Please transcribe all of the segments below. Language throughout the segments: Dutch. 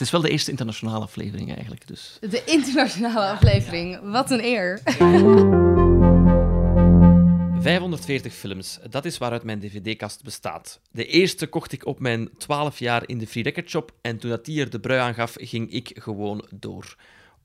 Het is wel de eerste internationale aflevering eigenlijk. Dus. De internationale aflevering. Wat een eer. 540 films, dat is waaruit mijn dvd-kast bestaat. De eerste kocht ik op mijn 12 jaar in de Free Record Shop en toen dat die er de brui aangaf, ging ik gewoon door.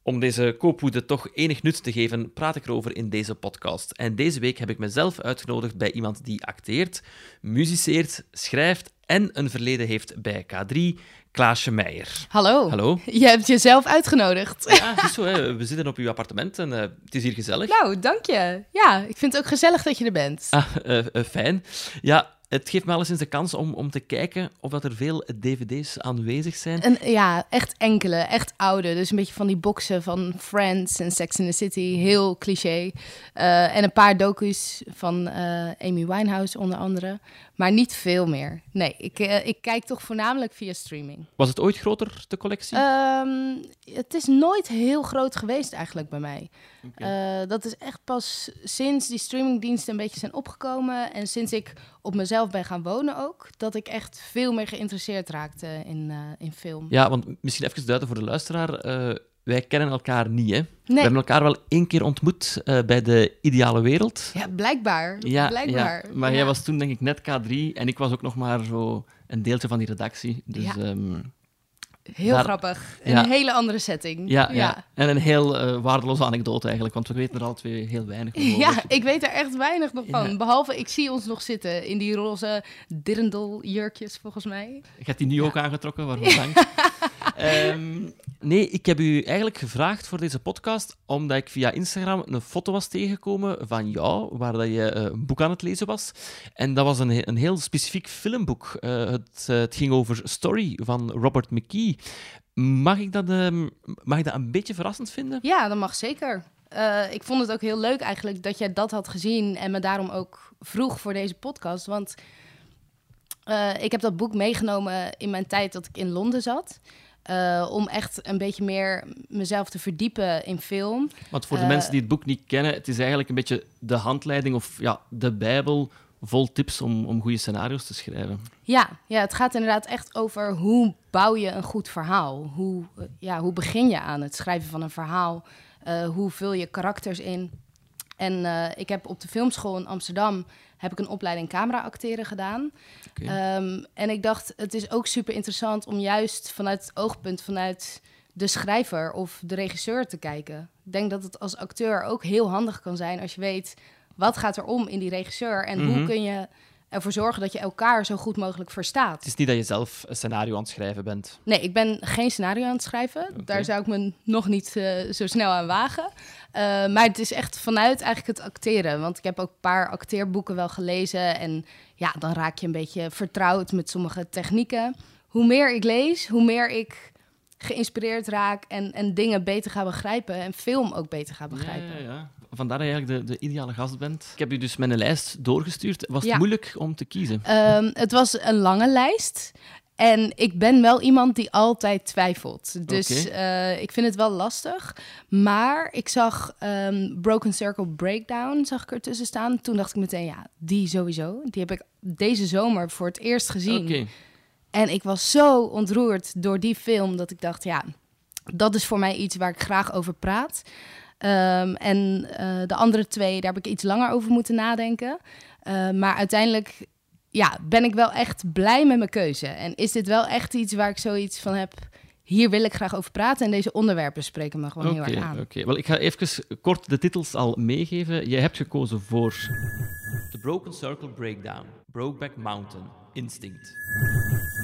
Om deze koopwoede toch enig nut te geven, praat ik erover in deze podcast. En deze week heb ik mezelf uitgenodigd bij iemand die acteert, muziceert, schrijft en een verleden heeft bij K3, Klaasje Meijer. Hallo. Hallo. Je hebt jezelf uitgenodigd. Ja, zo, hè. we zitten op uw appartement en uh, het is hier gezellig. Nou, dank je. Ja, ik vind het ook gezellig dat je er bent. Ah, uh, uh, fijn. Ja, het geeft me alleszins de kans om, om te kijken of dat er veel dvd's aanwezig zijn. En, ja, echt enkele, echt oude. Dus een beetje van die boxen van Friends en Sex in the City. Heel cliché. Uh, en een paar docu's van uh, Amy Winehouse onder andere. Maar niet veel meer. Nee, ik, uh, ik kijk toch voornamelijk via streaming. Was het ooit groter, de collectie? Um, het is nooit heel groot geweest eigenlijk bij mij. Okay. Uh, dat is echt pas sinds die streamingdiensten een beetje zijn opgekomen en sinds ik op mezelf ben gaan wonen ook, dat ik echt veel meer geïnteresseerd raakte in, uh, in film. Ja, want misschien even duiden voor de luisteraar. Wij kennen elkaar niet, hè? Nee. We hebben elkaar wel één keer ontmoet bij de Ideale Wereld. Ja, blijkbaar. Ja, blijkbaar. Ja. Maar ja. jij was toen denk ik net K3 en ik was ook nog maar zo een deeltje van die redactie. Dus ja. um, Heel Daar, grappig. Ja. Een hele andere setting. Ja, ja. en een heel uh, waardeloze anekdote eigenlijk, want we weten er al twee heel weinig van. Ja, ik weet er echt weinig nog van. Behalve, ik zie ons nog zitten in die roze dirndl-jurkjes, volgens mij. Ik heb die nu ook aangetrokken, waarvoor dank. um, nee, ik heb u eigenlijk gevraagd voor deze podcast, omdat ik via Instagram een foto was tegengekomen van jou, waar dat je uh, een boek aan het lezen was. En dat was een, een heel specifiek filmboek. Uh, het, het ging over Story van Robert McKee. Mag ik, dat, uh, mag ik dat een beetje verrassend vinden? Ja, dat mag zeker. Ik vond het ook heel leuk eigenlijk dat jij dat had gezien en me daarom ook vroeg voor deze podcast. Want uh, ik heb dat boek meegenomen in mijn tijd dat ik in Londen zat. Uh, om echt een beetje meer mezelf te verdiepen in film. Want voor de mensen die het boek niet kennen, het is eigenlijk een beetje de handleiding of ja, de Bijbel vol tips om, om goede scenario's te schrijven. Ja, ja, het gaat inderdaad echt over hoe bouw je een goed verhaal? Hoe, ja, hoe begin je aan het schrijven van een verhaal? Hoe vul je karakters in? En uh, ik heb op de filmschool in Amsterdam heb ik een opleiding camera acteren gedaan. Okay. Um, en ik dacht, het is ook super interessant om juist vanuit het oogpunt vanuit de schrijver of de regisseur te kijken. Ik denk dat het als acteur ook heel handig kan zijn als je weet wat gaat er om in die regisseur en Mhm. hoe kun je ervoor zorgen dat je elkaar zo goed mogelijk verstaat. Het is niet dat je zelf een scenario aan het schrijven bent. Nee, ik ben geen scenario aan het schrijven. Daar zou ik me nog niet uh, zo snel aan wagen. Uh, maar het is echt vanuit eigenlijk het acteren. Want ik heb ook een paar acteerboeken wel gelezen. En ja, dan raak je een beetje vertrouwd met sommige technieken. Hoe meer ik lees, hoe meer ik geïnspireerd raak en, en dingen beter ga begrijpen. En film ook beter ga begrijpen. Ja, ja, ja. Vandaar dat je eigenlijk de, de ideale gast bent. Ik heb u dus een lijst doorgestuurd. Was het Ja. moeilijk om te kiezen? Um, het was een lange lijst. En ik ben wel iemand die altijd twijfelt. Dus eh, ik vind het wel lastig. Maar ik zag ehm, Broken Circle Breakdown zag ik ertussen staan. Toen dacht ik meteen, ja, die sowieso. Die heb ik deze zomer voor het eerst gezien. En ik was zo ontroerd door die film dat ik dacht, ja, dat is voor mij iets waar ik graag over praat. Ehm, en eh, de andere twee, daar heb ik iets langer over moeten nadenken. Eh, maar uiteindelijk ja, ben ik wel echt blij met mijn keuze. En is dit wel echt iets waar ik zoiets van heb... hier wil ik graag over praten en deze onderwerpen spreken me gewoon heel erg aan. oké. Wel, ik ga even kort de titels al meegeven. Jij hebt gekozen voor The Broken Circle Breakdown, Brokeback Mountain, Instinct.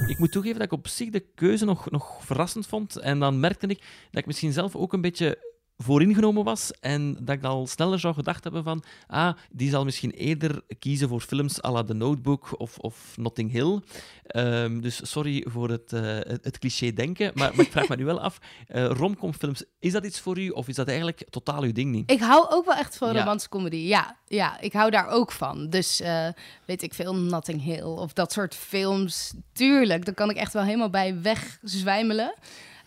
Ik moet toegeven dat ik op zich de keuze nog, nog verrassend vond. En dan merkte ik dat ik misschien zelf ook een beetje vooringenomen was en dat ik al sneller zou gedacht hebben van ah, die zal misschien eerder kiezen voor films à la The Notebook of, of Notting Hill. Ehm, dus sorry voor het, eh, het, het cliché denken, maar, maar ik vraag me nu wel af, eh romcomfilms, is dat iets voor u of is dat eigenlijk totaal uw ding niet? Ik hou ook wel echt van Ja. romantische comedy. Ja, ja, ik hou daar ook van. Dus eh, weet ik veel, Notting Hill of dat soort films. Tuurlijk, daar kan ik echt wel helemaal bij wegzwijmelen.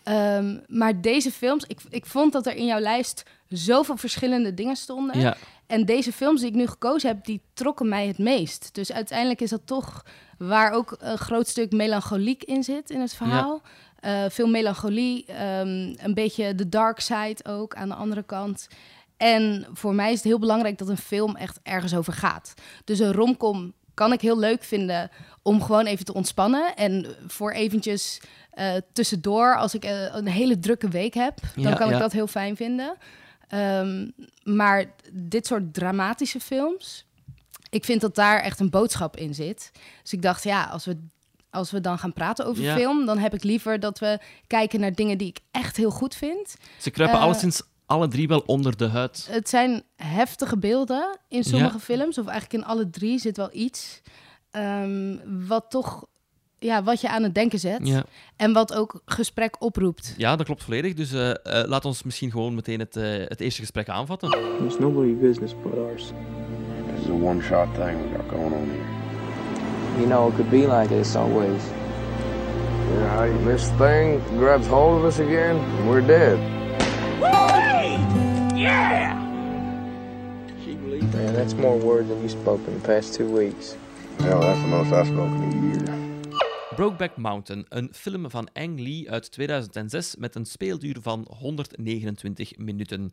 Ehm, maar deze films, ik, ik vond dat er in jouw lijst zoveel verschillende dingen stonden. Ja, En deze films die ik nu gekozen heb, die trokken mij het meest. Dus uiteindelijk is dat toch waar ook een groot stuk melancholiek in zit in het verhaal. Eh, veel melancholie, ehm, een beetje de dark side ook aan de andere kant. En voor mij is het heel belangrijk dat een film echt ergens over gaat. Dus een romcom kan ik heel leuk vinden om gewoon even te ontspannen. En voor eventjes uh, tussendoor, als ik uh, een hele drukke week heb, dan Ja, kan ja. ik dat heel fijn vinden. Ehm, maar dit soort dramatische films, ik vind dat daar echt een boodschap in zit. Dus ik dacht, ja, als we, als we dan gaan praten over Ja. film, dan heb ik liever dat we kijken naar dingen die ik echt heel goed vind. Ze kruipen Eh, alleszins alle drie wel onder de huid. Het zijn heftige beelden in sommige Ja. films, of eigenlijk in alle drie zit wel iets ehm, wat toch, ja, wat je aan het denken zet Ja. en wat ook gesprek oproept. ja, dat klopt volledig. Dus eh, eh, laat ons misschien gewoon meteen het, eh, het eerste gesprek aanvatten. It's nobody's business but ours. This is a one-shot thing we got going on here. You know, it could be like this always. Yeah, this thing grabs hold of us again, we're dead. Man, that's more word than you spoke in the past two weeks. Hell, that's the most I've spoken in a year. Brokeback Mountain, een film van Ang Lee uit 2006 met een speelduur van 129 minuten.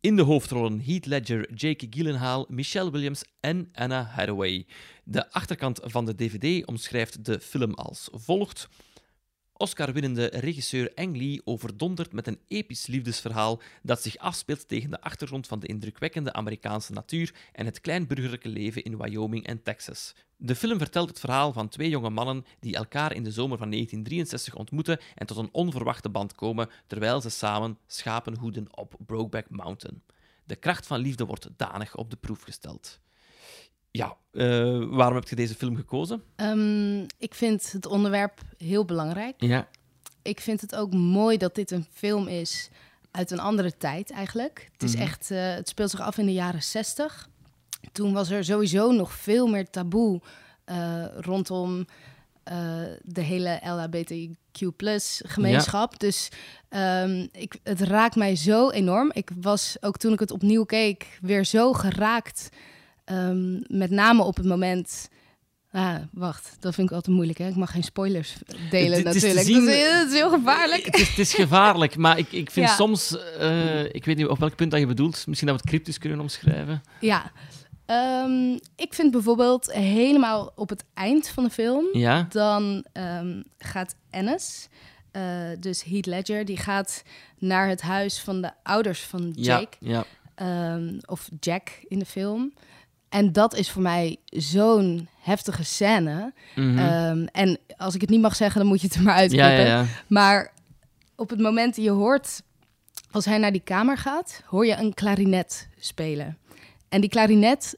In de hoofdrollen Heath Ledger, Jake Gyllenhaal, Michelle Williams en Anna Hathaway. De achterkant van de DVD omschrijft de film als volgt. Oscar-winnende regisseur Ang Lee overdondert met een episch liefdesverhaal dat zich afspeelt tegen de achtergrond van de indrukwekkende Amerikaanse natuur en het kleinburgerlijke leven in Wyoming en Texas. De film vertelt het verhaal van twee jonge mannen die elkaar in de zomer van 1963 ontmoeten en tot een onverwachte band komen terwijl ze samen schapen hoeden op Brokeback Mountain. De kracht van liefde wordt danig op de proef gesteld. Ja, eh, waarom heb je deze film gekozen? Ehm, ik vind het onderwerp heel belangrijk. Ja, Ik vind het ook mooi dat dit een film is uit een andere tijd eigenlijk. Het, is Mhm. echt, eh, het speelt zich af in de jaren 60. Toen was er sowieso nog veel meer taboe eh, rondom de hele LHBTQ gemeenschap. Dus ehm, ik, het raakt mij zo enorm. Ik was ook toen ik het opnieuw keek weer zo geraakt. Ehm, met name op het moment... Ah, wacht, dat vind ik altijd moeilijk. Hè? Ik mag geen spoilers delen Het- het is natuurlijk. zien- dat, is, dat is heel gevaarlijk. Het is, het is gevaarlijk, maar ik, ik vind Ja. soms... eh, ik weet niet op welk punt dat je bedoelt. Misschien dat we het cryptisch kunnen omschrijven. Ja, Ehm, ik vind bijvoorbeeld helemaal op het eind van de film... Ja? dan ehm, gaat Ennis, eh, dus Heath Ledger... die gaat naar het huis van de ouders van Jake. Ja, ja. of Jack in de film. En dat is voor mij zo'n heftige scène. Mhm. Ehm, en als ik het niet mag zeggen, dan moet je het er maar uitknippen. ja, ja. Maar op het moment dat je hoort, als hij naar die kamer gaat, hoor je een klarinet spelen. En die klarinet,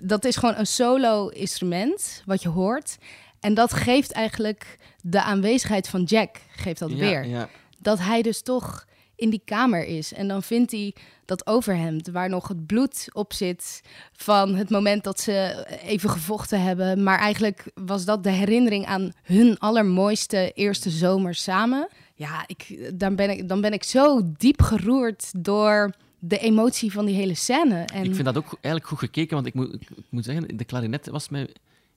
dat is gewoon een solo-instrument wat je hoort. En dat geeft eigenlijk de aanwezigheid van Jack, geeft dat weer. Dat hij dus toch in die kamer is. En dan vindt hij dat overhemd waar nog het bloed op zit van het moment dat ze even gevochten hebben. Maar eigenlijk was dat de herinnering aan hun allermooiste eerste zomer samen. Ja, ik, dan, ben ik, dan ben ik zo diep geroerd door de emotie van die hele scène. En Ik vind dat ook eigenlijk goed gekeken, want ik moet, ik moet zeggen, de klarinet was mij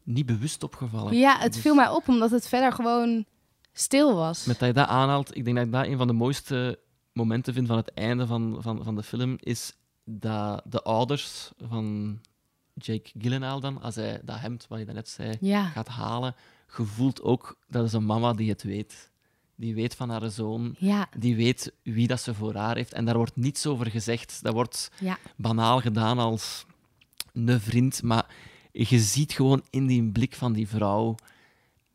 niet bewust opgevallen. ja, het Dus viel mij op omdat het verder gewoon stil was. Met dat je dat aanhaalt, ik denk dat ik dat een van de mooiste momenten vind van het einde van, van, van de film, is dat de ouders van Jake Gyllenhaal dan, als hij dat hemd, wat je daarnet zei, Ja, gaat halen, gevoelt ook, dat is een mama die het weet. Die weet van haar zoon, ja, die weet wie dat ze voor haar heeft. En daar wordt niets over gezegd. Dat wordt ja. banaal gedaan als een vriend, maar je ziet gewoon in die blik van die vrouw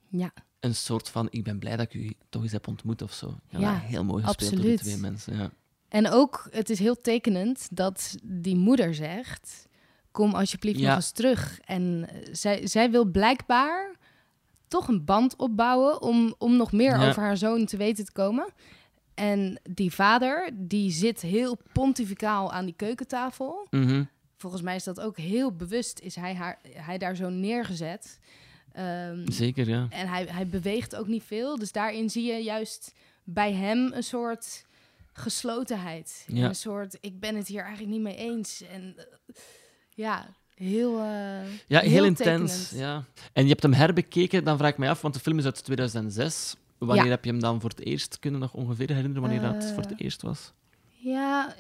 ja. Een soort van ik ben blij dat ik u toch eens heb ontmoet of zo. Ja, heel mooi gespeeld door die absoluut. twee mensen. Ja. En ook, het is heel tekenend dat die moeder zegt: Kom alsjeblieft Ja. nog eens terug. En zij, zij wil blijkbaar toch een band opbouwen om, om nog meer Ja. over haar zoon te weten te komen. En die vader, die zit heel pontificaal aan die keukentafel. Mhm. Volgens mij is dat ook heel bewust, is hij, haar, hij daar zo neergezet. Ehm, Zeker, ja. en hij, hij beweegt ook niet veel. Dus daarin zie je juist bij hem een soort geslotenheid. Ja. Een soort, ik ben het hier eigenlijk niet mee eens. En eh, ja, heel eh, Ja, heel, intens. Ja. En je hebt hem herbekeken, dan vraag ik mij af, want de film is uit 2006. Wanneer Ja. heb je hem dan voor het eerst kunnen nog ongeveer herinneren wanneer dat Eh, voor het eerst was? Ja,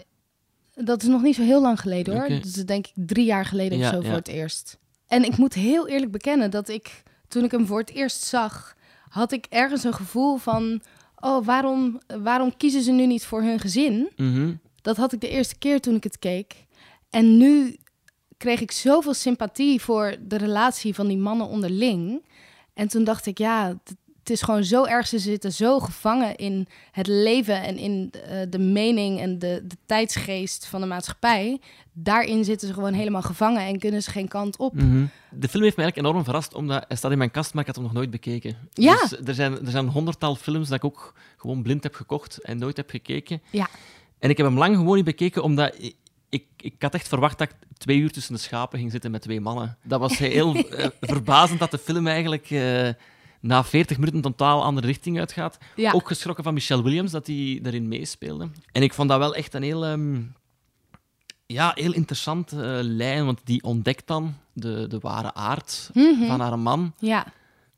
dat is nog niet zo heel lang geleden hoor. Dat is denk ik drie jaar geleden Ja, of zo voor het eerst. En ik moet heel eerlijk bekennen dat ik, toen ik hem voor het eerst zag, had ik ergens een gevoel van, oh, waarom, waarom kiezen ze nu niet voor hun gezin? Mhm. Dat had ik de eerste keer toen ik het keek. En nu kreeg ik zoveel sympathie voor de relatie van die mannen onderling. En toen dacht ik, ja, het- is gewoon zo erg. Ze zitten zo gevangen in het leven en in eh, de mening en de, de tijdsgeest van de maatschappij. Daarin zitten ze gewoon helemaal gevangen en kunnen ze geen kant op. Mhm. De film heeft me eigenlijk enorm verrast, omdat hij staat in mijn kast, maar ik had hem nog nooit bekeken. Ja. Dus er zijn, er zijn een honderdtal films dat ik ook gewoon blind heb gekocht en nooit heb gekeken. Ja. En ik heb hem lang gewoon niet bekeken, omdat ik, ik, had echt verwacht dat ik twee uur tussen de schapen ging zitten met twee mannen. Dat was heel eh, verbazend dat de film eigenlijk eh, na 40 minuten een totaal andere richting uitgaat. Ja, Ook geschrokken van Michelle Williams, dat hij daarin meespeelde. En ik vond dat wel echt een heel, ehm, ja, heel interessante eh, lijn, want die ontdekt dan de, de ware aard Mhm. van haar man. ja.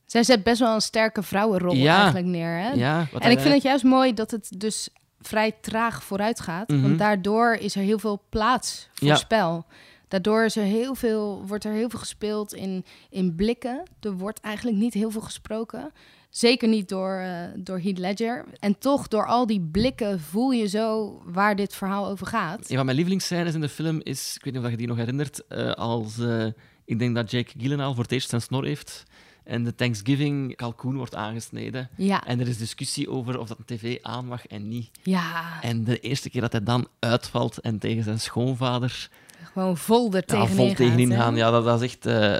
Zij zet best wel een sterke vrouwenrol Ja. eigenlijk neer. Hè? Ja, En hij- ik vind het juist mooi dat het dus vrij traag vooruit gaat. Mhm. Want daardoor is er heel veel plaats voor Ja. spel. Daardoor is er heel veel, wordt er heel veel gespeeld in, in blikken. Er wordt eigenlijk niet heel veel gesproken. Zeker niet door, eh, door Heath Ledger. En toch, door al die blikken voel je zo waar dit verhaal over gaat. Een van mijn lievelingsscènes in de film is, ik weet niet of je die nog herinnert, eh, als eh, ik denk dat Jake Gyllenhaal voor het eerst zijn snor heeft en de Thanksgiving kalkoen wordt aangesneden. Ja, En er is discussie over of dat een tv aan mag en niet. ja En de eerste keer dat hij dan uitvalt en tegen zijn schoonvader gewoon vol er ja, tegenin vol gaat, tegenin gaan, ja, dat, dat is echt... eh,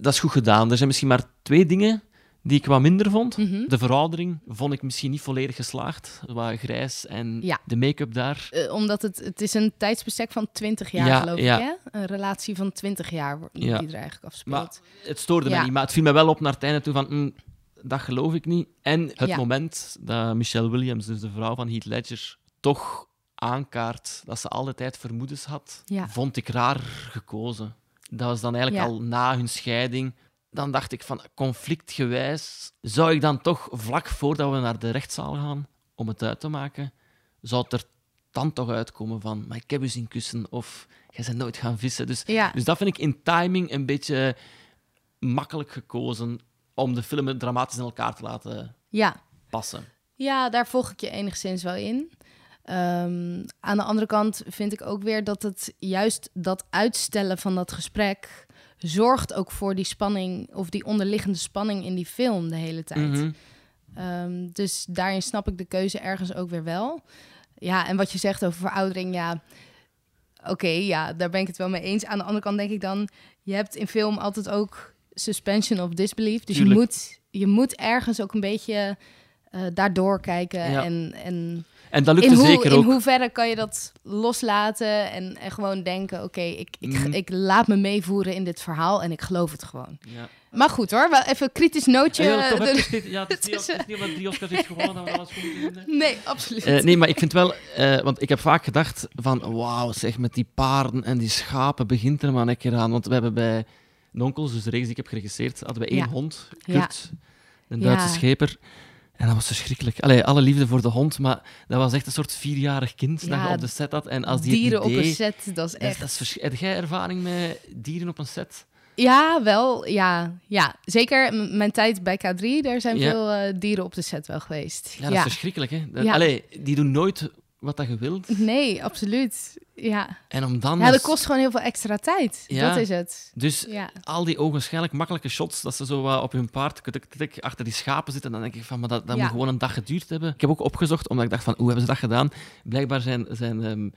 dat is goed gedaan. Er zijn misschien maar twee dingen die ik wat minder vond. Mhm. De veroudering vond ik misschien niet volledig geslaagd. Wat grijs en Ja. de make-up daar. Eh, omdat het, het is een tijdsbestek van 20 jaar, Ja, geloof ja. ik. Hè? Een relatie van 20 jaar Ja. die er eigenlijk afspeelt. Maar het stoorde Ja. me niet, maar het viel me wel op naar het einde toe van... mm, dat geloof ik niet. En het Ja. moment dat Michelle Williams, dus de vrouw van Heath Ledger, toch aankaart dat ze al de tijd vermoedens had, Ja. vond ik raar gekozen. Dat was dan eigenlijk Ja. al na hun scheiding. Dan dacht ik van, conflictgewijs, zou ik dan toch vlak voordat we naar de rechtszaal gaan om het uit te maken, zou het er dan toch uitkomen van, maar ik heb u zien kussen of jij bent nooit gaan vissen. Dus Ja. dus dat vind ik in timing een beetje makkelijk gekozen om de film dramatisch in elkaar te laten ja. passen. Ja, daar volg ik je enigszins wel in. Ehm, aan de andere kant vind ik ook weer dat het juist dat uitstellen van dat gesprek zorgt ook voor die spanning of die onderliggende spanning in die film de hele tijd. Mhm. Ehm, dus daarin snap ik de keuze ergens ook weer wel. Ja, en wat je zegt over veroudering, ja, oké, ja, daar ben ik het wel mee eens. Aan de andere kant denk ik dan, je hebt in film altijd ook suspension of disbelief. Dus je moet, je moet ergens ook een beetje eh, daardoor kijken. Ja. En, en En dat in, lukte hoe, zeker in ook. hoeverre kan je dat loslaten en, en gewoon denken, oké, ik, ik, Mhm. ik laat me meevoeren in dit verhaal en ik geloof het gewoon. Ja. Maar goed hoor, wel even een kritisch nootje. Ja, toch De- even dit- ja, het is het niet, is, het is niet omdat drie Oscars heeft gewonnen dat we alles goed. Nee, absoluut. Eh, nee, maar ik vind wel, eh, want ik heb vaak gedacht van, wauw, zeg, met die paarden en die schapen begint er maar een keer aan. Want we hebben bij Nonkels, dus de reeks die ik heb geregisseerd, hadden we één Ja. hond. Kurt, een Duitse scheper. En dat was verschrikkelijk. Allee, alle liefde voor de hond, maar dat was echt een soort vierjarig kind dat Ja, je op de set had. En als die Dieren op idee- een set, dat is Dat is, echt... dat is Heb jij ervaring met dieren op een set? Ja, wel. Ja, ja. zeker m- mijn tijd bij K3, daar zijn Ja. veel eh, dieren op de set wel geweest. Ja, dat is verschrikkelijk, hè? Dat-. Allee, die doen nooit wat dat je wilt. Nee, absoluut. Ja. En om dan... ja, dat kost gewoon heel veel extra tijd. Ja. Dat is het. Dus Ja. al die ogenschijnlijk makkelijke shots, dat ze zo wat op hun paard achter die schapen zitten, dan denk ik van, maar dat, dat Ja. moet gewoon een dag geduurd hebben. Ik heb ook opgezocht, omdat ik dacht van, hoe hebben ze dat gedaan? Blijkbaar zijn, zijn ehm,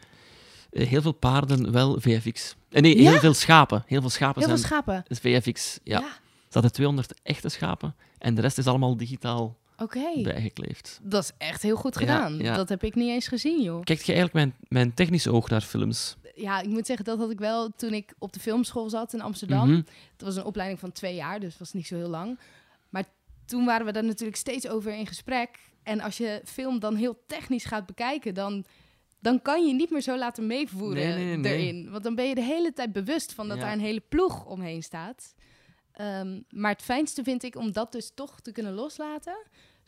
eh, heel veel paarden wel VFX. Eh, nee, heel veel schapen. Heel veel schapen Heel veel zijn schapen. is VFX. Ja. Ze hadden 200 echte schapen en de rest is allemaal digitaal Oké. bijgekleefd. Dat is echt heel goed gedaan. ja. Dat heb ik niet eens gezien, joh. Kijkt je eigenlijk mijn, mijn technische oog naar films? Ja, ik moet zeggen, dat had ik wel toen ik op de filmschool zat in Amsterdam. Mhm. Dat was een opleiding van twee jaar, dus was niet zo heel lang. Maar toen waren we daar natuurlijk steeds over in gesprek. En als je film dan heel technisch gaat bekijken, dan, dan kan je niet meer zo laten meevoeren Nee, nee, nee. erin. Want dan ben je de hele tijd bewust van dat Ja. daar een hele ploeg omheen staat. Ehm, maar het fijnste vind ik om dat dus toch te kunnen loslaten.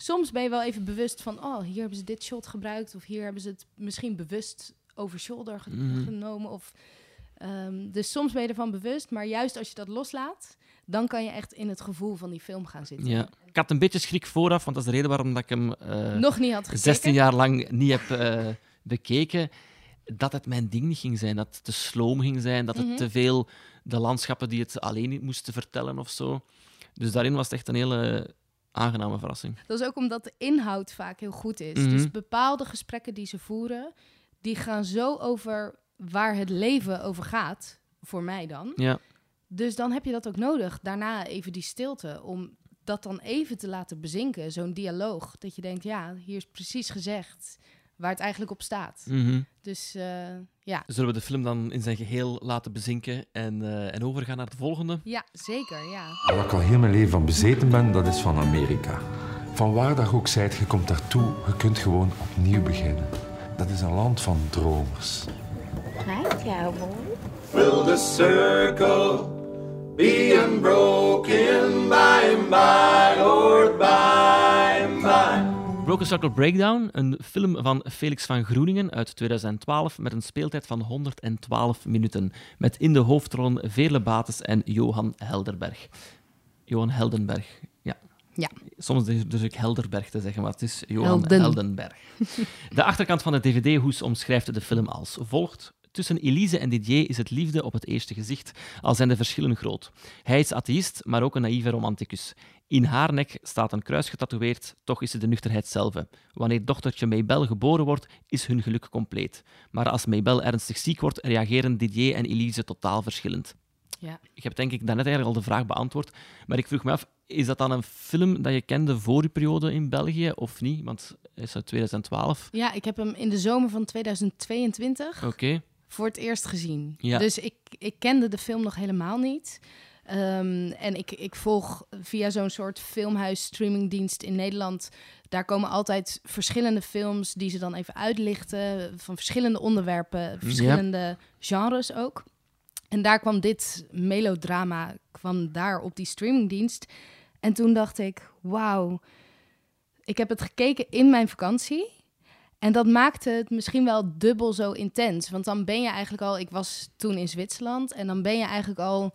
Soms ben je wel even bewust van, oh, hier hebben ze dit shot gebruikt, of hier hebben ze het misschien bewust over shoulder ge- Mhm. genomen. Of, ehm, dus soms ben je ervan bewust, maar juist als je dat loslaat, dan kan je echt in het gevoel van die film gaan zitten. Ja. Ik had een beetje schrik vooraf, want dat is de reden waarom dat ik hem eh, Nog niet had gekeken. 16 jaar lang niet heb eh, bekeken. Dat het mijn ding niet ging zijn, dat het te sloom ging zijn, dat het Mhm. te veel de landschappen die het alleen niet moesten vertellen of zo. Dus daarin was het echt een hele aangename verrassing. Dat is ook omdat de inhoud vaak heel goed is. Mhm. Dus bepaalde gesprekken die ze voeren, die gaan zo over waar het leven over gaat, voor mij dan. Ja, Dus dan heb je dat ook nodig. Daarna even die stilte, om dat dan even te laten bezinken, zo'n dialoog. Dat je denkt, ja, hier is precies gezegd waar het eigenlijk op staat. Mhm. Dus eh, ja. Zullen we de film dan in zijn geheel laten bezinken en, eh, en overgaan naar de volgende? ja, zeker, ja. Waar ik al heel mijn leven van bezeten ben, dat is van Amerika. Van waar dat je ook zijt, je komt daartoe, je kunt gewoon opnieuw beginnen. Dat is een land van dromers. Hi, cowboy. Will the circle be unbroken by and by, Lord, by? Broken Circle Breakdown, een film van Felix van Groeningen uit 2012 met een speeltijd van 112 minuten. Met in de hoofdrollen Veerle Bates en Johan Helderberg. Johan Heldenberg, ja. Ja. Soms durf ik Helderberg te zeggen, maar het is Johan Helden. Heldenberg. De achterkant van de DVD-hoes omschrijft de film als volgt. Tussen Elise en Didier is het liefde op het eerste gezicht, al zijn de verschillen groot. Hij is atheïst, maar ook een naïeve romanticus. In haar nek staat een kruis getatoeëerd, toch is ze de nuchterheid zelf. Wanneer dochtertje Maybelle geboren wordt, is hun geluk compleet. Maar als Maybelle ernstig ziek wordt, reageren Didier en Elise totaal verschillend. ja. Ik heb denk ik daarnet eigenlijk al de vraag beantwoord, maar ik vroeg me af, is dat dan een film dat je kende voor je periode in België of niet? Want hij is uit 2012. Ja, ik heb hem in de zomer van 2022 Oké. voor het eerst gezien. Ja. Dus ik, ik kende de film nog helemaal niet. Ehm, en ik, ik volg via zo'n soort filmhuis streamingdienst in Nederland. Daar komen altijd verschillende films die ze dan even uitlichten. Van verschillende onderwerpen, verschillende genres ook. En daar kwam dit melodrama kwam daar op die streamingdienst. En toen dacht ik, wauw. Ik heb het gekeken in mijn vakantie. En dat maakte het misschien wel dubbel zo intens. Want dan ben je eigenlijk al... Ik was toen in Zwitserland. En dan ben je eigenlijk al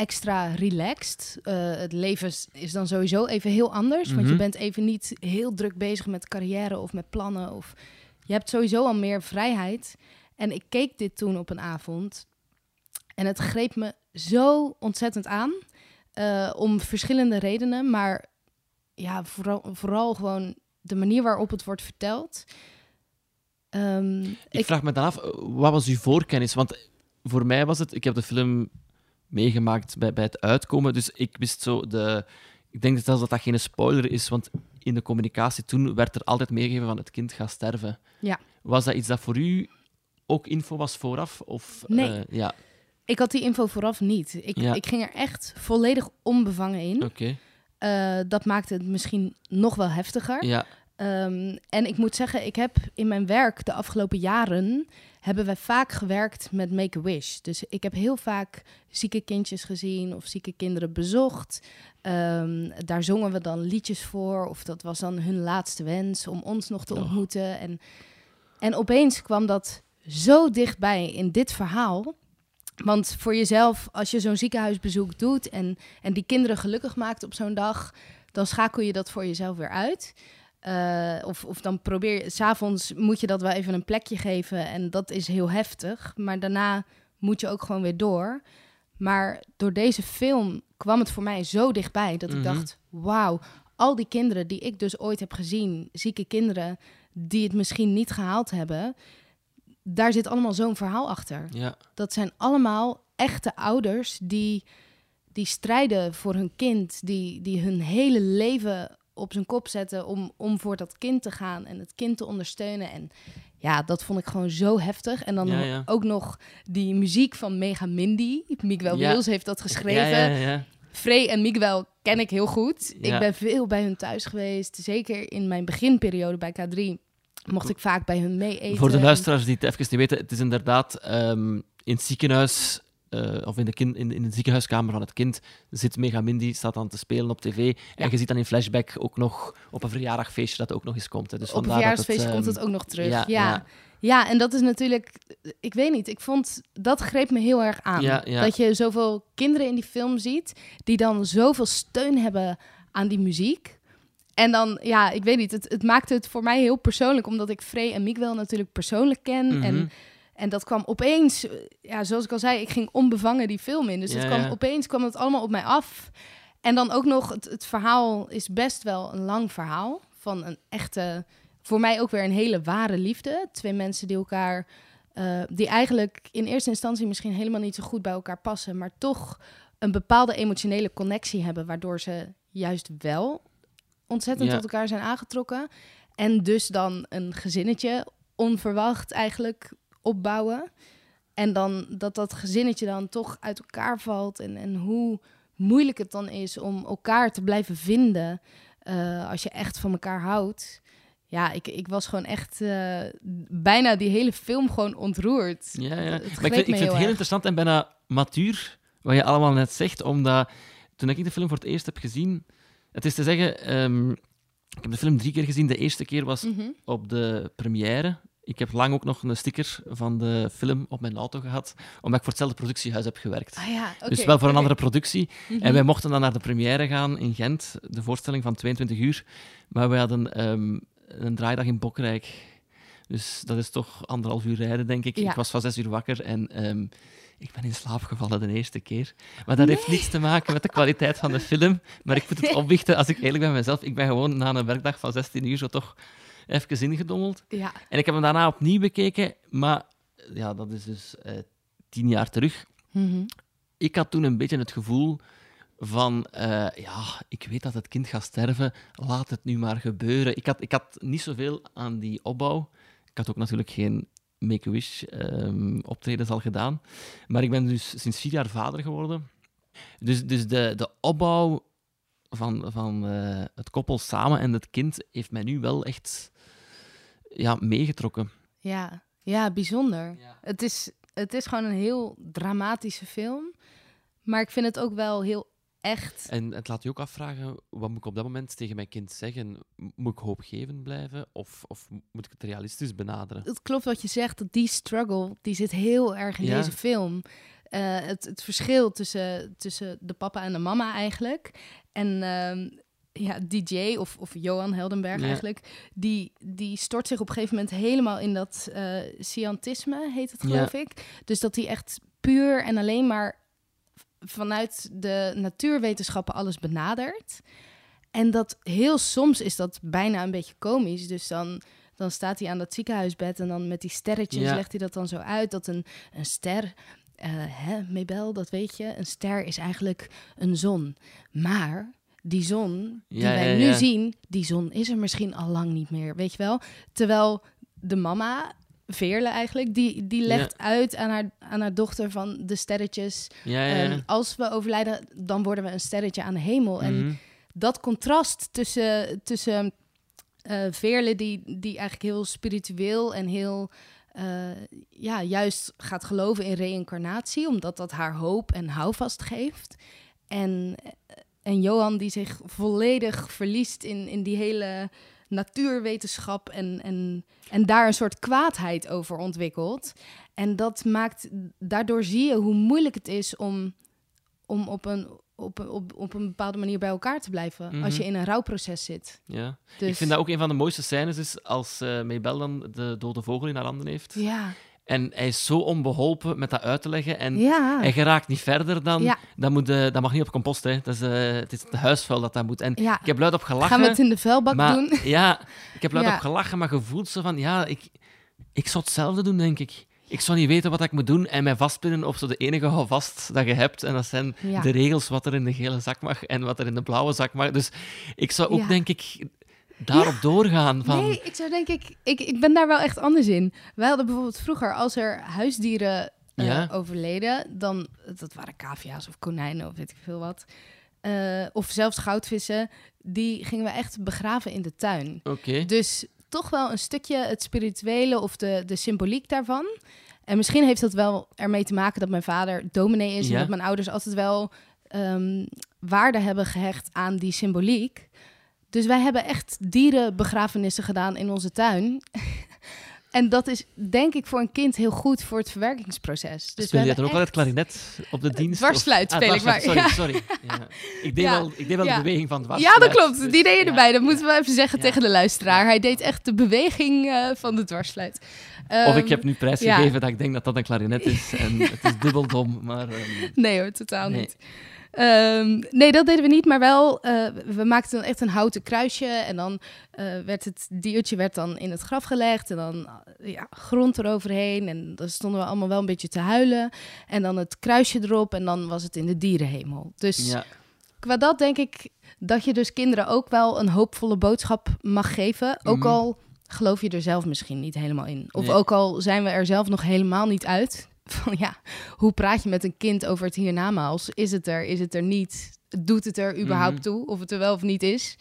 extra relaxed. Eh, het leven is- dan sowieso even heel anders. Want je Mhm. bent even niet heel druk bezig met carrière of met plannen. Of je hebt sowieso al meer vrijheid. En ik keek dit toen op een avond. En het greep me zo ontzettend aan. eh, om verschillende redenen. Maar ja, vooral, vooral gewoon de manier waarop het wordt verteld. Ehm, Ik, ik, vraag me dan af, wat was uw voorkennis? Want voor mij was het, ik heb de film meegemaakt bij, bij het uitkomen, dus ik wist zo de... Ik denk zelfs dat dat geen spoiler is, want in de communicatie toen werd er altijd meegegeven van het kind gaat sterven. Ja. Was dat iets dat voor u ook info was vooraf? Of, Nee. eh, ja, ik had die info vooraf niet. Ik, Ja. ik ging er echt volledig onbevangen in. oké. Eh, dat maakte het misschien nog wel heftiger. Ja, Ehm, en ik moet zeggen, ik heb in mijn werk de afgelopen jaren hebben wij vaak gewerkt met Make-A-Wish. Dus ik heb heel vaak zieke kindjes gezien of zieke kinderen bezocht. Ehm, daar zongen we dan liedjes voor of dat was dan hun laatste wens om ons nog te Oh. ontmoeten. En, en opeens kwam dat zo dichtbij in dit verhaal. Want voor jezelf, als je zo'n ziekenhuisbezoek doet en, en die kinderen gelukkig maakt op zo'n dag, dan schakel je dat voor jezelf weer uit. Eh, of, of dan probeer je, s'avonds moet je dat wel even een plekje geven en dat is heel heftig. Maar daarna moet je ook gewoon weer door. Maar door deze film kwam het voor mij zo dichtbij dat ik Mhm. dacht: wauw, al die kinderen die ik dus ooit heb gezien, zieke kinderen die het misschien niet gehaald hebben, daar zit allemaal zo'n verhaal achter. ja. Dat zijn allemaal echte ouders die, die strijden voor hun kind, die, die hun hele leven op zijn kop zetten om, om voor dat kind te gaan en het kind te ondersteunen. En ja, dat vond ik gewoon zo heftig. En dan Ja, ja. ook nog die muziek van Mega Mindy. Miguel Ja. Wils heeft dat geschreven. Ja, ja, ja. Frey en Miguel ken ik heel goed. Ik ben veel bij hun thuis geweest. Zeker in mijn beginperiode bij K3 mocht ik vaak bij hun mee eten. Voor de luisteraars die het even niet weten, het is inderdaad ehm, in het ziekenhuis eh, of in de, kind, in, in de ziekenhuiskamer van het kind, zit Megamindy, staat dan te spelen op tv. En je ziet dan in flashback ook nog op een verjaardagfeestje dat ook nog eens komt. Hè. Dus op een vandaar dat het, verjaardagsfeestje komt ehm, het ook nog terug. ja, Ja, en dat is natuurlijk... Ik weet niet, ik vond... Dat greep me heel erg aan. Ja. Dat je zoveel kinderen in die film ziet... die dan zoveel steun hebben aan die muziek. En dan, ja, ik weet niet, het, het maakte het voor mij heel persoonlijk... omdat ik Frey en Miguel natuurlijk persoonlijk ken. Mhm. En, en dat kwam opeens... eh, Ja, zoals ik al zei, ik ging onbevangen die film in. Dus Ja, het kwam, ja. opeens kwam het allemaal op mij af... En dan ook nog, het, het verhaal is best wel een lang verhaal. Van een echte, voor mij ook weer een hele ware liefde. Twee mensen die elkaar, eh, die eigenlijk in eerste instantie misschien helemaal niet zo goed bij elkaar passen. Maar toch een bepaalde emotionele connectie hebben. Waardoor ze juist wel ontzettend Ja. tot elkaar zijn aangetrokken. En dus dan een gezinnetje onverwacht eigenlijk opbouwen. En dan dat dat gezinnetje dan toch uit elkaar valt. En, en hoe moeilijk het dan is om elkaar te blijven vinden eh, als je echt van elkaar houdt. Ja, ik, ik was gewoon echt eh, bijna die hele film gewoon ontroerd. Ja, ja. Het Maar ik vind, ik vind heel het heel interessant en bijna matuur, wat je allemaal net zegt, omdat toen ik de film voor het eerst heb gezien, het is te zeggen, ehm, ik heb de film drie keer gezien. De eerste keer was Mhm. op de première. Ik heb lang ook nog een sticker van de film op mijn auto gehad, omdat ik voor hetzelfde productiehuis heb gewerkt. Ah ja, dus wel voor een andere productie. Mhm. En wij mochten dan naar de première gaan in Gent, de voorstelling van 22 uur. Maar wij hadden ehm, een draaidag in Bokrijk. Dus dat is toch anderhalf uur rijden, denk ik. Ja. Ik was van zes uur wakker en ehm, ik ben in slaap gevallen de eerste keer. Maar dat heeft niets te maken met de kwaliteit van de film. Maar ik moet het opbiechten, als ik eerlijk ben met mezelf. Ik ben gewoon na een werkdag van 16 uur zo toch even ingedommeld. Ja, En ik heb hem daarna opnieuw bekeken, maar ja, dat is dus eh, tien jaar terug Mhm. ik had toen een beetje het gevoel van, eh, ja, ik weet dat het kind gaat sterven, laat het nu maar gebeuren. Ik had, ik had niet zoveel aan die opbouw. Ik had ook natuurlijk geen Make-A-Wish ehm, optredens al gedaan. Maar ik ben dus sinds vier jaar vader geworden. Dus, dus de, de opbouw van, van eh, het koppel samen en het kind heeft mij nu wel echt ja, meegetrokken. ja, ja, bijzonder. Ja. Het, is, het is gewoon een heel dramatische film. Maar ik vind het ook wel heel echt. En het laat je ook afvragen, wat moet ik op dat moment tegen mijn kind zeggen? Moet ik hoopgevend blijven of, of moet ik het realistisch benaderen? het klopt wat je zegt, dat die struggle, die zit heel erg in Ja. deze film. Eh, het, het verschil tussen, tussen de papa en de mama eigenlijk. En ehm, ja, DJ, of, of Johan Heldenberg Ja. eigenlijk, die, die stort zich op een gegeven moment helemaal in dat eh scientisme, heet het Ja. geloof ik. Dus dat hij echt puur en alleen maar vanuit de natuurwetenschappen alles benadert. En dat heel soms is dat bijna een beetje komisch. Dus dan, dan staat hij aan dat ziekenhuisbed en dan met die sterretjes Ja. legt hij dat dan zo uit. Dat een, een ster, eh hè, Mabel, dat weet je, een ster is eigenlijk een zon. Maar die zon die Ja, wij ja, nu ja. zien, die zon is er misschien al lang niet meer, weet je wel. Terwijl de mama, Veerle eigenlijk, die, die legt uit aan haar, aan haar dochter van de sterretjes. Ja, ja, ja. Ehm, als we overlijden, dan worden we een sterretje aan de hemel. En Mhm. dat contrast tussen, tussen eh, Veerle, die, die eigenlijk heel spiritueel en heel eh, ja, juist gaat geloven in reïncarnatie, omdat dat haar hoop en houvast geeft. En, en Johan, die zich volledig verliest in, in die hele natuurwetenschap en, en, en daar een soort kwaadheid over ontwikkelt. En dat maakt, daardoor zie je hoe moeilijk het is om, om op, een, op, op, op een bepaalde manier bij elkaar te blijven als Mhm. je in een rouwproces zit. ja. Dus, Ik vind dat ook een van de mooiste scènes is als eh Maybell dan de dode vogel in haar handen heeft. Ja, En hij is zo onbeholpen met dat uit te leggen. En ja. hij geraakt niet verder dan... Ja. Dat, moet, eh, dat mag niet op compost, hè. Dat is, eh, het is het huisvuil dat dat moet. En ja. ik heb luid op gelachen. Gaan we het in de vuilbak maar, doen? Ja, ik heb luid op gelachen, maar gevoeld zo van... Ja, ik, ik zou hetzelfde doen, denk ik. Ik zou niet weten wat ik moet doen en mij vastpinnen op zo de enige houvast dat je hebt. En dat zijn de regels wat er in de gele zak mag en wat er in de blauwe zak mag. Dus ik zou ook, denk ik, daarop doorgaan. Van, Nee, ik zou denk ik, ik, ik ben daar wel echt anders in. Wij hadden bijvoorbeeld vroeger, als er huisdieren eh, Ja. overleden, dan, dat waren cavia's of konijnen of weet ik veel wat, eh, of zelfs goudvissen, die gingen we echt begraven in de tuin. Oké. Dus toch wel een stukje het spirituele of de, de symboliek daarvan. En misschien heeft dat wel ermee te maken dat mijn vader dominee is... Ja. en dat mijn ouders altijd wel ehm, waarde hebben gehecht aan die symboliek. Dus wij hebben echt dierenbegrafenissen gedaan in onze tuin. en dat is denk ik voor een kind heel goed voor het verwerkingsproces. Dus Speel je dan ook altijd klarinet op de dienst? dwarsfluit of- speel ik maar, Sorry, sorry. Ja. Ik, deed Ja. wel, ik deed wel Ja. de beweging van Ja, dwarsfluit. dat klopt. dus- Die deed je ja, erbij. Dat ja. moeten we even zeggen Ja. tegen de luisteraar. Hij deed echt de beweging eh, van de dwarsfluit. Of Ehm, ik heb nu prijsgegeven dat ik denk dat dat een klarinet is. En het is dubbel dom, maar... ehm, Nee hoor, totaal Nee. niet. Ehm, nee, dat deden we niet, maar wel, eh, we maakten dan echt een houten kruisje en dan eh, werd het diertje werd dan in het graf gelegd en dan eh, ja, grond eroverheen en dan stonden we allemaal wel een beetje te huilen en dan het kruisje erop en dan was het in de dierenhemel. Dus ja. qua dat denk ik dat je dus kinderen ook wel een hoopvolle boodschap mag geven, ook Mhm. al geloof je er zelf misschien niet helemaal in. Of Nee. ook al zijn we er zelf nog helemaal niet uit. Van ja, hoe praat je met een kind over het hiernamaals? Is het er, is het er niet? Doet het er überhaupt Mhm. toe? Of het er wel of niet is?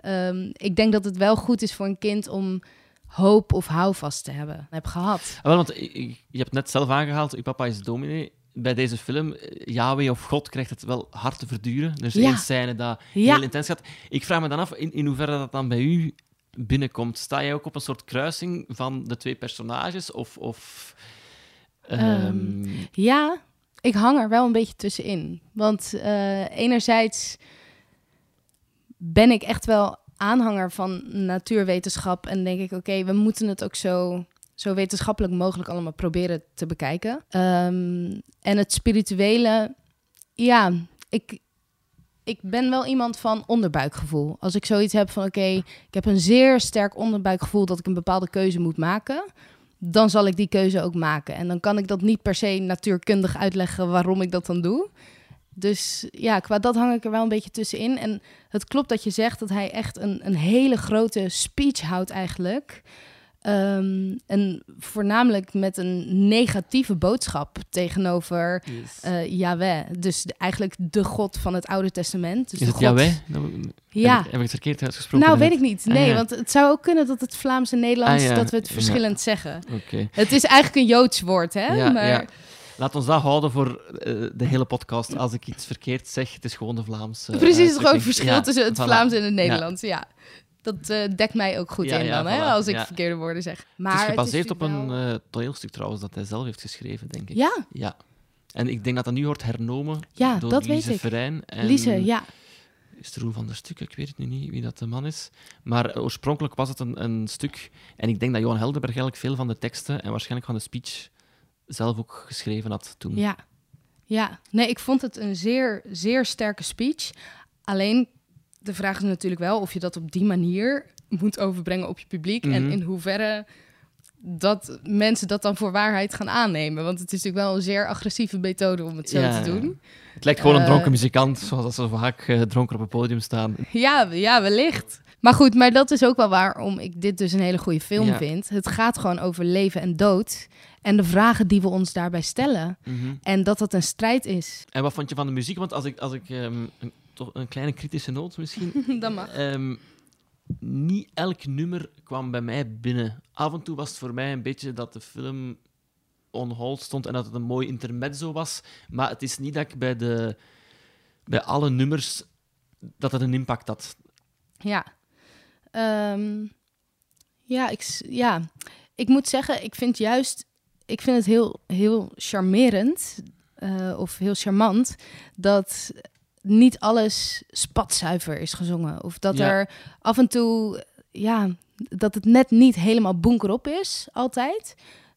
Ehm, ik denk dat het wel goed is voor een kind om hoop of houvast te hebben. Heb gehad. Ah, wel, want ik- ik- je hebt net zelf aangehaald, je papa is dominee. Bij deze film, eh, Yahweh of God, krijgt het wel hard te verduren. Er is Ja. één scène dat Ja. heel intens gaat. Ik vraag me dan af in, in hoeverre dat dan bij u binnenkomt. Sta jij ook op een soort kruising van de twee personages? Of... of ehm, Ja, ik hang er wel een beetje tussenin. Want eh, enerzijds ben ik echt wel aanhanger van natuurwetenschap. En denk ik, oké, we moeten het ook zo, zo wetenschappelijk mogelijk allemaal proberen te bekijken. Ehm, en het spirituele, ja, ik, ik ben wel iemand van onderbuikgevoel. Als ik zoiets heb van, oké, ik heb een zeer sterk onderbuikgevoel dat ik een bepaalde keuze moet maken dan zal ik die keuze ook maken. En dan kan ik dat niet per se natuurkundig uitleggen waarom ik dat dan doe. Dus ja, qua dat hang ik er wel een beetje tussenin. En het klopt dat je zegt dat hij echt een, een hele grote speech houdt eigenlijk. Ehm, en voornamelijk met een negatieve boodschap tegenover yes. eh Yahweh. Dus de- eigenlijk de God van het Oude Testament. Dus is het God- Yahweh? Nou, Ja. Heb ik, heb ik het verkeerd uitgesproken? Nou, weet ik niet. Ah, Nee, ja. want het zou ook kunnen dat het Vlaams en Nederlands, Ah, ja. dat we het Ja. verschillend zeggen. Oké. Het is eigenlijk een Joods woord, hè? Ja, maar ja. Laat ons dat houden voor eh, de hele podcast. Als ik iets verkeerd zeg, het is gewoon de Vlaamse. precies het grote uitdrukking. verschil tussen het voilà. Vlaams en het Nederlands. Ja. Dat eh, dekt mij ook goed Ja, in ja, dan, hè, voilà. als ik Ja. verkeerde woorden zeg. Maar het is gebaseerd op een toneelstuk trouwens, dat hij zelf heeft geschreven, denk ik. Ja, Ja. En ik denk dat dat nu wordt hernomen Ja, door dat weet Lise ik. Verijn. En Lise, ja. Is het Roel van der Stuk? Ik weet het nu niet wie dat de man is. Maar eh, oorspronkelijk was het een, een stuk. En ik denk dat Johan Heldenberg eigenlijk veel van de teksten en waarschijnlijk van de speech zelf ook geschreven had toen. Ja. ja. Nee, ik vond het een zeer, zeer sterke speech. Alleen, de vraag is natuurlijk wel of je dat op die manier moet overbrengen op je publiek. En Mhm. in hoeverre dat mensen dat dan voor waarheid gaan aannemen. Want het is natuurlijk wel een zeer agressieve methode om het zo Ja, te doen. Het lijkt gewoon een Eh, dronken muzikant, zoals ze vaak eh, dronken op het podium staan. Ja, ja, wellicht. Maar goed, maar dat is ook wel waarom ik dit dus een hele goede film Ja. vind. Het gaat gewoon over leven en dood. En de vragen die we ons daarbij stellen. Mhm. En dat dat een strijd is. En wat vond je van de muziek? Want als ik, als ik ehm, een, toch een kleine kritische noot misschien. dat mag. Ehm, niet elk nummer kwam bij mij binnen. Af en toe was het voor mij een beetje dat de film on hold stond en dat het een mooi intermezzo was. Maar het is niet dat ik bij, de, bij alle nummers dat het een impact had. Ja. Ehm, ja, ik, ja, ik moet zeggen, ik vind juist, ik vind het heel, heel charmerend eh, of heel charmant dat niet alles spatzuiver is gezongen. Of dat Ja. er af en toe, ja, dat het net niet helemaal bonkerop is, altijd.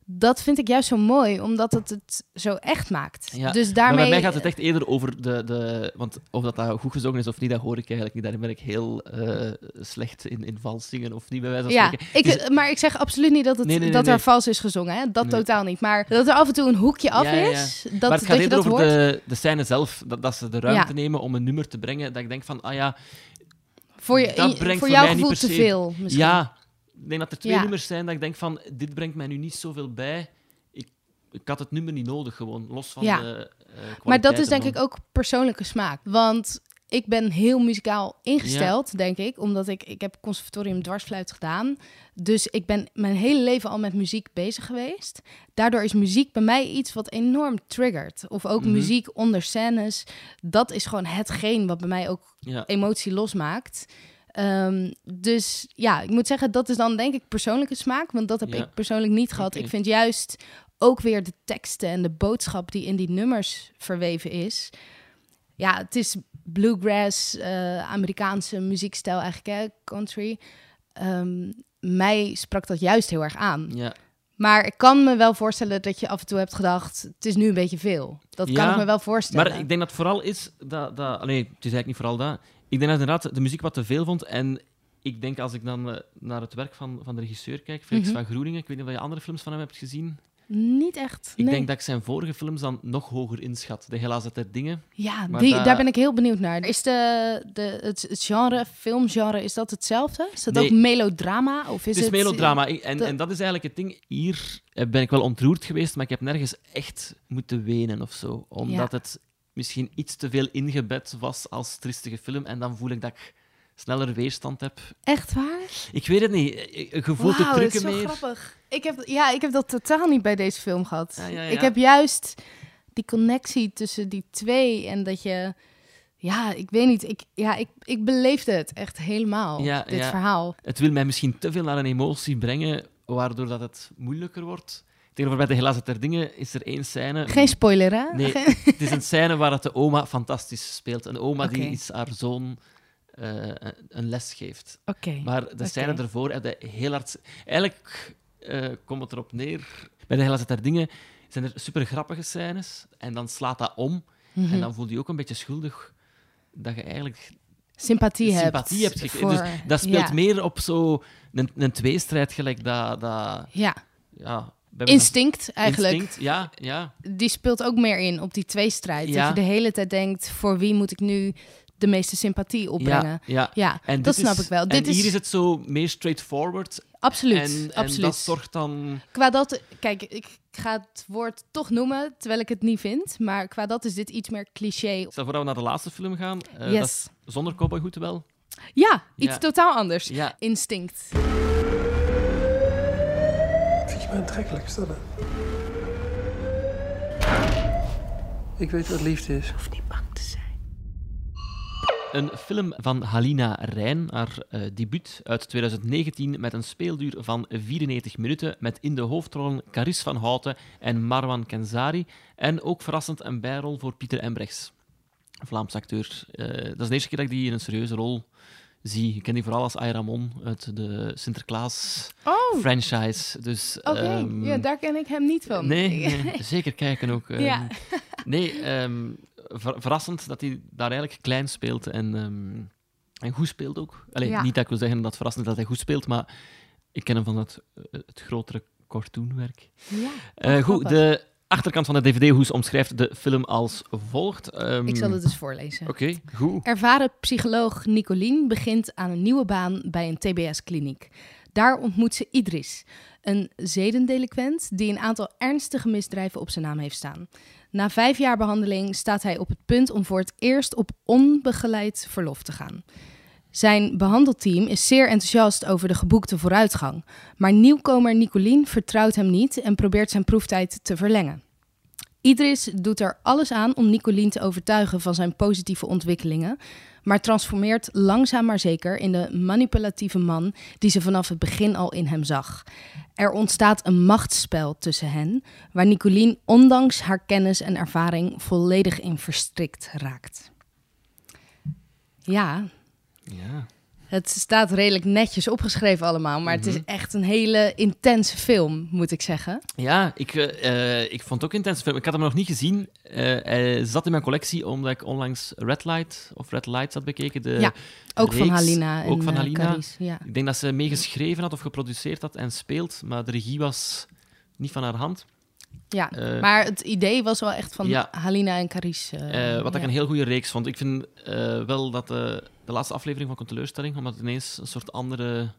Dat vind ik juist zo mooi, omdat het het zo echt maakt. Ja, Dus Maar daarmee... bij mij gaat het echt eerder over de... de want of dat, dat goed gezongen is of niet, dat hoor ik eigenlijk niet. Daarin ben ik heel eh, slecht in, in vals zingen of niet, bij wijze van Ja, spreken. ik, is- maar ik zeg absoluut niet dat, het, Nee, nee, nee, dat er vals is gezongen. Hè? Dat totaal niet. Maar dat er af en toe een hoekje af Ja, is, dat, maar het dat gaat je eerder dat over hoort. de, de scène zelf. Dat, dat ze de ruimte nemen om een nummer te brengen. Dat ik denk van, ah ja, voor je, dat brengt voor niet gevoel te veel misschien. ja. Ik denk dat er twee Ja. nummers zijn dat ik denk van, dit brengt mij nu niet zoveel bij. Ik, ik had het nummer niet nodig gewoon, los van Ja. de eh maar dat is denk ik ook persoonlijke smaak. Want ik ben heel muzikaal ingesteld, denk ik. Omdat ik, ik heb conservatorium dwarsfluit gedaan. Dus ik ben mijn hele leven al met muziek bezig geweest. Daardoor is muziek bij mij iets wat enorm triggert. Of ook Mhm. muziek onder scènes. Dat is gewoon hetgeen wat bij mij ook Ja. emotie losmaakt. Ehm, dus ja, ik moet zeggen, dat is dan denk ik persoonlijke smaak. Want dat heb Ja. ik persoonlijk niet gehad. Ik vind juist ook weer de teksten en de boodschap die in die nummers verweven is. Ja, het is bluegrass, eh, Amerikaanse muziekstijl eigenlijk, hè, country. Ehm, mij sprak dat juist heel erg aan. Ja. Maar ik kan me wel voorstellen dat je af en toe hebt gedacht... het is nu een beetje veel. Dat kan ik me wel voorstellen. Maar ik denk dat vooral is dat... dat nee, het is eigenlijk niet vooral dat. Ik denk dat inderdaad de muziek wat te veel vond. En ik denk als ik dan eh, naar het werk van, van de regisseur kijk, Felix Mhm. van Groeningen, ik weet niet of je andere films van hem hebt gezien. Niet echt, Ik nee. denk dat ik zijn vorige films dan nog hoger inschat. De Helaas der Dingen. Ja, die, daar- daar ben ik heel benieuwd naar. Is de, de, het, genre, filmgenre, is dat hetzelfde? Is dat Nee. ook melodrama? Of is het is het melodrama. En, dat- en dat is eigenlijk het ding. Hier eh, ben ik wel ontroerd geweest, maar ik heb nergens echt moeten wenen of zo. Omdat het misschien iets te veel ingebed was als tristige film. En dan voel ik dat ik sneller weerstand heb. Echt waar? Ik weet het niet. Je voelt de Wauw, dat is trucken zo meer. grappig. Ik heb, ja, ik heb dat totaal niet bij deze film gehad. Ja, ja, ja. Ik heb juist die connectie tussen die twee en dat je... Ja, ik weet niet. Ik, ja, ik, ik beleefde het echt helemaal, Ja, dit verhaal. Het wil mij misschien te veel naar een emotie brengen, waardoor dat het moeilijker wordt. Tegenover bij de Helaas der Dingen is er één scène... Geen spoiler, hè? Nee, het is een scène waar het de oma fantastisch speelt. Een oma die iets haar zoon eh, een les geeft. Oké. Maar de scène ervoor heel hard... Eigenlijk eh, komt het erop neer... Bij de Helaas der Dingen zijn er super grappige scènes. En dan slaat dat om. Mhm. En dan voel je ook een beetje schuldig dat je eigenlijk Sympathie, sympathie hebt hebt. gekregen. voor- Dus dat speelt ja. meer op zo een, een tweestrijd gelijk dat... dat Ja, ja, instinct eigenlijk. Instinct, ja, ja. Die speelt ook meer in op die tweestrijd. Ja. Dat je de hele tijd denkt, voor wie moet ik nu de meeste sympathie opbrengen? Ja, ja. En dat snap is- ik wel. En Dit is, hier is het zo meer straightforward. absoluut, en, en absoluut. dat zorgt dan... Qua dat, kijk, ik ga het woord toch noemen, terwijl ik het niet vind. Maar qua dat is dit iets meer cliché. Stel voor dat we naar de laatste film gaan. eh, Yes. Dat is zonder cowboyhoed wel. Ja, iets Ja. totaal anders. Ja. Instinct. Aantrekkelijk, is dat het? Ik weet wat liefde is. Hoeft niet bang te zijn. Een film van Halina Rijn, haar eh, debuut uit 2019 met een speelduur van 94 minuten, met in de hoofdrollen Caris van Houten en Marwan Kenzari. En ook verrassend een bijrol voor Pieter Embrechts, een Vlaams acteur. Eh, dat is de eerste keer dat ik die in een serieuze rol zie. Ik ken die vooral als Ayramon uit de Sinterklaas Oh, franchise. Dus, oké. ehm, ja, daar ken ik hem niet van. Nee, nee, zeker kijken ook. ehm. Ja. Nee, ehm, ver- verrassend dat hij daar eigenlijk klein speelt en, en goed speelt ook. Allee, Ja. Niet dat ik wil zeggen dat het verrassend is dat hij goed speelt, maar ik ken hem van het, het grotere cartoonwerk. Ja, Eh, goed, de achterkant van de DVD-hoes omschrijft de film als volgt. Ehm, Ik zal het eens voorlezen. Oké, goed. Ervaren psycholoog Nicolien begint aan een nieuwe baan bij een TBS-kliniek. Daar ontmoet ze Idris, een zedendelinquent die een aantal ernstige misdrijven op zijn naam heeft staan. Na vijf jaar behandeling staat hij op het punt om voor het eerst op onbegeleid verlof te gaan. Zijn behandelteam is zeer enthousiast over de geboekte vooruitgang, maar nieuwkomer Nicolien vertrouwt hem niet en probeert zijn proeftijd te verlengen. Idris doet er alles aan om Nicolien te overtuigen van zijn positieve ontwikkelingen, maar transformeert langzaam maar zeker in de manipulatieve man die ze vanaf het begin al in hem zag. Er ontstaat een machtsspel tussen hen, waar Nicolien ondanks haar kennis en ervaring volledig in verstrikt raakt. Ja, Ja. het staat redelijk netjes opgeschreven allemaal, maar het is Mhm. echt een hele intense film, moet ik zeggen. Ja, ik, eh, eh, ik vond het ook intens film. Ik had hem nog niet gezien. Eh, hij zat in mijn collectie omdat ik onlangs Red Light of Red Lights had bekeken. De Ja, Ook van. Halina en Ook van Halina. Carice, ja. Ik denk dat ze meegeschreven had of geproduceerd had en speelt, maar de regie was niet van haar hand. Ja, Eh, maar het idee was wel echt van ja. Halina en Carice. eh, Eh, wat ik een heel goede reeks vond. Ik vind wel dat de, de laatste aflevering van een teleurstelling, omdat het ineens een soort andere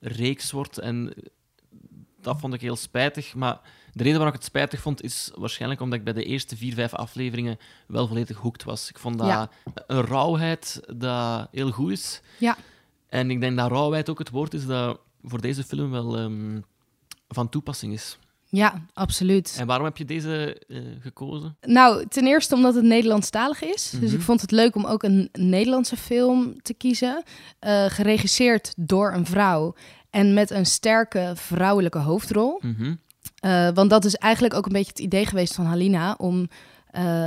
reeks wordt en dat vond ik heel spijtig. Maar de reden waarom ik het spijtig vond, is waarschijnlijk omdat ik bij de eerste vier, vijf afleveringen wel volledig hooked was. Ik vond dat Ja. een rauwheid dat heel goed is. Ja. En ik denk dat rauwheid ook het woord is dat voor deze film wel ehm, van toepassing is. Ja, absoluut. En waarom heb je deze eh, gekozen? Nou, ten eerste omdat het Nederlandstalig is. Dus Mhm. ik vond het leuk om ook een Nederlandse film te kiezen. eh, geregisseerd door een vrouw en met een sterke vrouwelijke hoofdrol. Mhm. Eh, want dat is eigenlijk ook een beetje het idee geweest van Halina om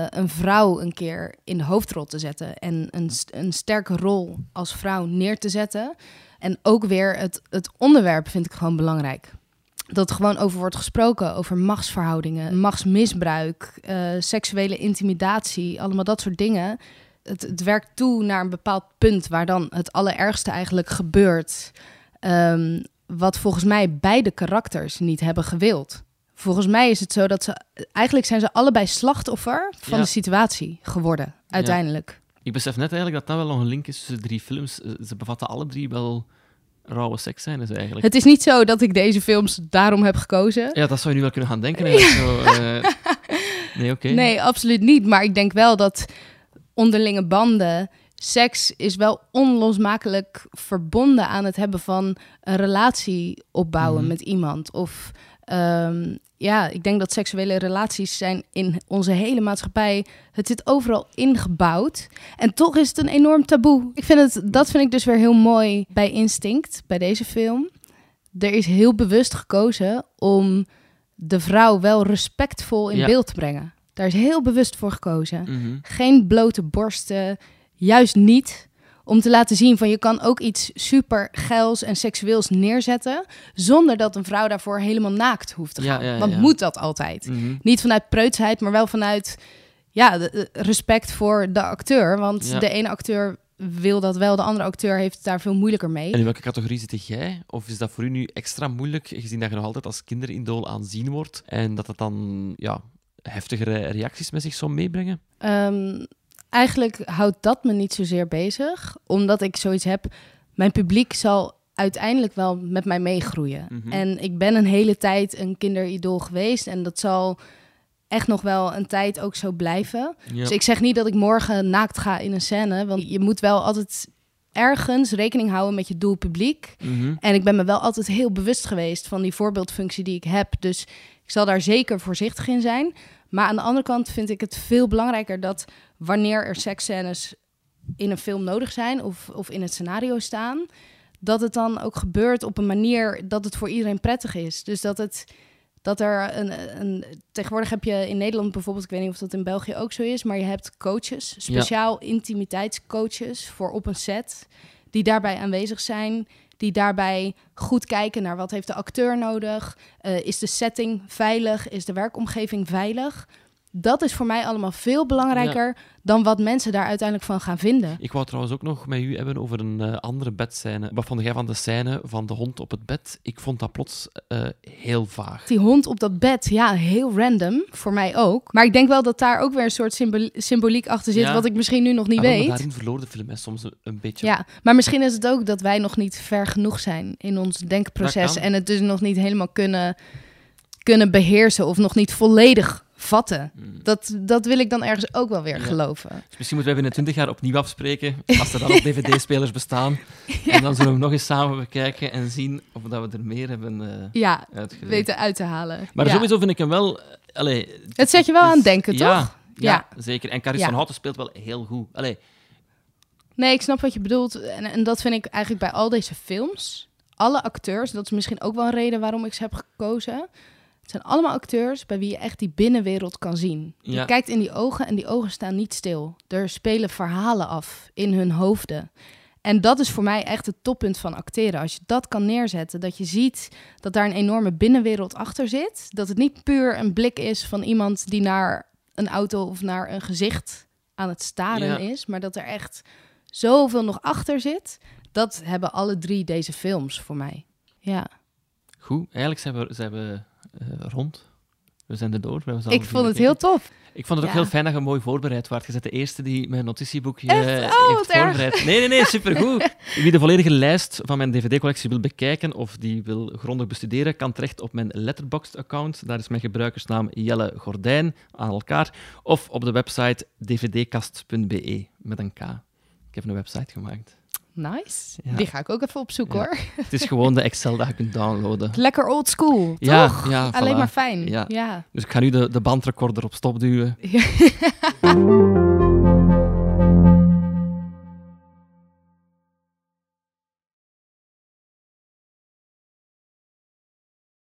een vrouw een keer in de hoofdrol te zetten en een, een sterke rol als vrouw neer te zetten. En ook weer het, het onderwerp vind ik gewoon belangrijk. Dat er gewoon over wordt gesproken, over machtsverhoudingen, machtsmisbruik, eh, seksuele intimidatie, allemaal dat soort dingen. Het, het werkt toe naar een bepaald punt waar dan het allerergste eigenlijk gebeurt. Ehm, wat volgens mij beide karakters niet hebben gewild. Volgens mij is het zo dat ze. Eigenlijk zijn ze allebei slachtoffer van Ja. de situatie geworden, uiteindelijk. Ik besef net eigenlijk dat dat wel nog een link is tussen de drie films. Eh, Ze bevatten alle drie wel rauwe seksscènes eigenlijk. Het is niet zo dat ik deze films daarom heb gekozen. Ja, dat zou je nu wel kunnen gaan denken. Zo, eh, Nee, oké. Nee, absoluut niet. Maar ik denk wel dat onderlinge banden. Seks is wel onlosmakelijk verbonden aan het hebben van een relatie opbouwen Mhm. met iemand. Of ehm, ja, ik denk dat seksuele relaties zijn in onze hele maatschappij. Het zit overal ingebouwd. En toch is het een enorm taboe. Ik vind het, dat vind ik dus weer heel mooi bij Instinct, bij deze film. Er is heel bewust gekozen om de vrouw wel respectvol in Ja. beeld te brengen. Daar is heel bewust voor gekozen. Mhm. Geen blote borsten, juist niet. Om te laten zien van je kan ook iets super geils en seksueels neerzetten. zonder dat een vrouw daarvoor helemaal naakt hoeft te gaan. ja, Want moet dat altijd? Mhm. Niet vanuit preutsheid, maar wel vanuit ja, de respect voor de acteur. Want de ene acteur wil dat wel, de andere acteur heeft het daar veel moeilijker mee. En in welke categorie zit jij? Of is dat voor u nu extra moeilijk, gezien dat je nog altijd als kinderidool aanzien wordt en dat het dan ja, heftigere reacties met zich zou meebrengen? Ehm, eigenlijk houdt dat me niet zozeer bezig, omdat ik zoiets heb. Mijn publiek zal uiteindelijk wel met mij meegroeien. Mhm. En ik ben een hele tijd een kinderidool geweest en dat zal echt nog wel een tijd ook zo blijven. Dus ik zeg niet dat ik morgen naakt ga in een scène, want je moet wel altijd ergens rekening houden met je doelpubliek. Mhm. En ik ben me wel altijd heel bewust geweest van die voorbeeldfunctie die ik heb. Dus ik zal daar zeker voorzichtig in zijn. Maar aan de andere kant vind ik het veel belangrijker dat wanneer er seksscènes in een film nodig zijn of, of in het scenario staan, dat het dan ook gebeurt op een manier dat het voor iedereen prettig is. Dus dat het dat er een, een tegenwoordig heb je in Nederland bijvoorbeeld, ik weet niet of dat in België ook zo is, maar je hebt coaches, speciaal intimiteitscoaches voor op een set, die daarbij aanwezig zijn, die daarbij goed kijken naar wat heeft de acteur nodig, Eh, is de setting veilig, is de werkomgeving veilig. Dat is voor mij allemaal veel belangrijker dan wat mensen daar uiteindelijk van gaan vinden. Ik wou trouwens ook nog met u hebben over een eh, andere bedscène. Wat vond jij van de scène van de hond op het bed? Ik vond dat plots eh, heel vaag. Die hond op dat bed, ja, heel random. Voor mij ook. Maar ik denk wel dat daar ook weer een soort symbol- symboliek achter zit, Ja. wat ik misschien nu nog niet Ah, weet. daarin verloor de film soms een, een beetje. Ja, maar misschien is het ook dat wij nog niet ver genoeg zijn in ons denkproces. En het dus nog niet helemaal kunnen, kunnen beheersen of nog niet volledig vatten. Dat, dat wil ik dan ergens ook wel weer Hmm. Ja. geloven. Dus misschien moeten we binnen 20 jaar opnieuw afspreken, als er dan ook dvd-spelers bestaan. En dan zullen we nog eens samen bekijken en zien of dat we er meer hebben eh Ja, weten uit te halen. Maar sowieso vind ik hem wel... eh, Allee, Het zet je wel aan denken, toch? Ja, zeker. En Caris Ja. van Houten speelt wel heel goed. Allee, Nee, ik snap wat je bedoelt. En, en dat vind ik eigenlijk bij al deze films. Alle acteurs, dat is misschien ook wel een reden waarom ik ze heb gekozen. Het zijn allemaal acteurs bij wie je echt die binnenwereld kan zien. Ja. Je kijkt in die ogen en die ogen staan niet stil. Er spelen verhalen af in hun hoofden. En dat is voor mij echt het toppunt van acteren. Als je dat kan neerzetten, dat je ziet dat daar een enorme binnenwereld achter zit. Dat het niet puur een blik is van iemand die naar een auto of naar een gezicht aan het staren Ja. is. Maar dat er echt zoveel nog achter zit. Dat hebben alle drie deze films voor mij. Ja. Goed. Eigenlijk zijn we, zijn we eh, rond. We zijn er door. We Ik vond het heel tof. Ik vond het ook heel fijn dat je mooi voorbereid was. Je bent de eerste die mijn notitieboekje eh, Oh, heeft wat erg. voorbereid. Nee, nee, nee, supergoed. Wie de volledige lijst van mijn dvd-collectie wil bekijken of die wil grondig bestuderen, kan terecht op mijn Letterboxd-account. Daar is mijn gebruikersnaam Jelle Gordijn aan elkaar. Of op de website dvdkast.be met een K. Ik heb een website gemaakt. Nice. Ja. Die ga ik ook even opzoeken Ja. hoor. Het is gewoon de Excel dat je kunt downloaden. Lekker old school, Ja, toch? ja, Alleen voilà. maar fijn. Ja. Dus ik ga nu de, de bandrecorder op stop duwen.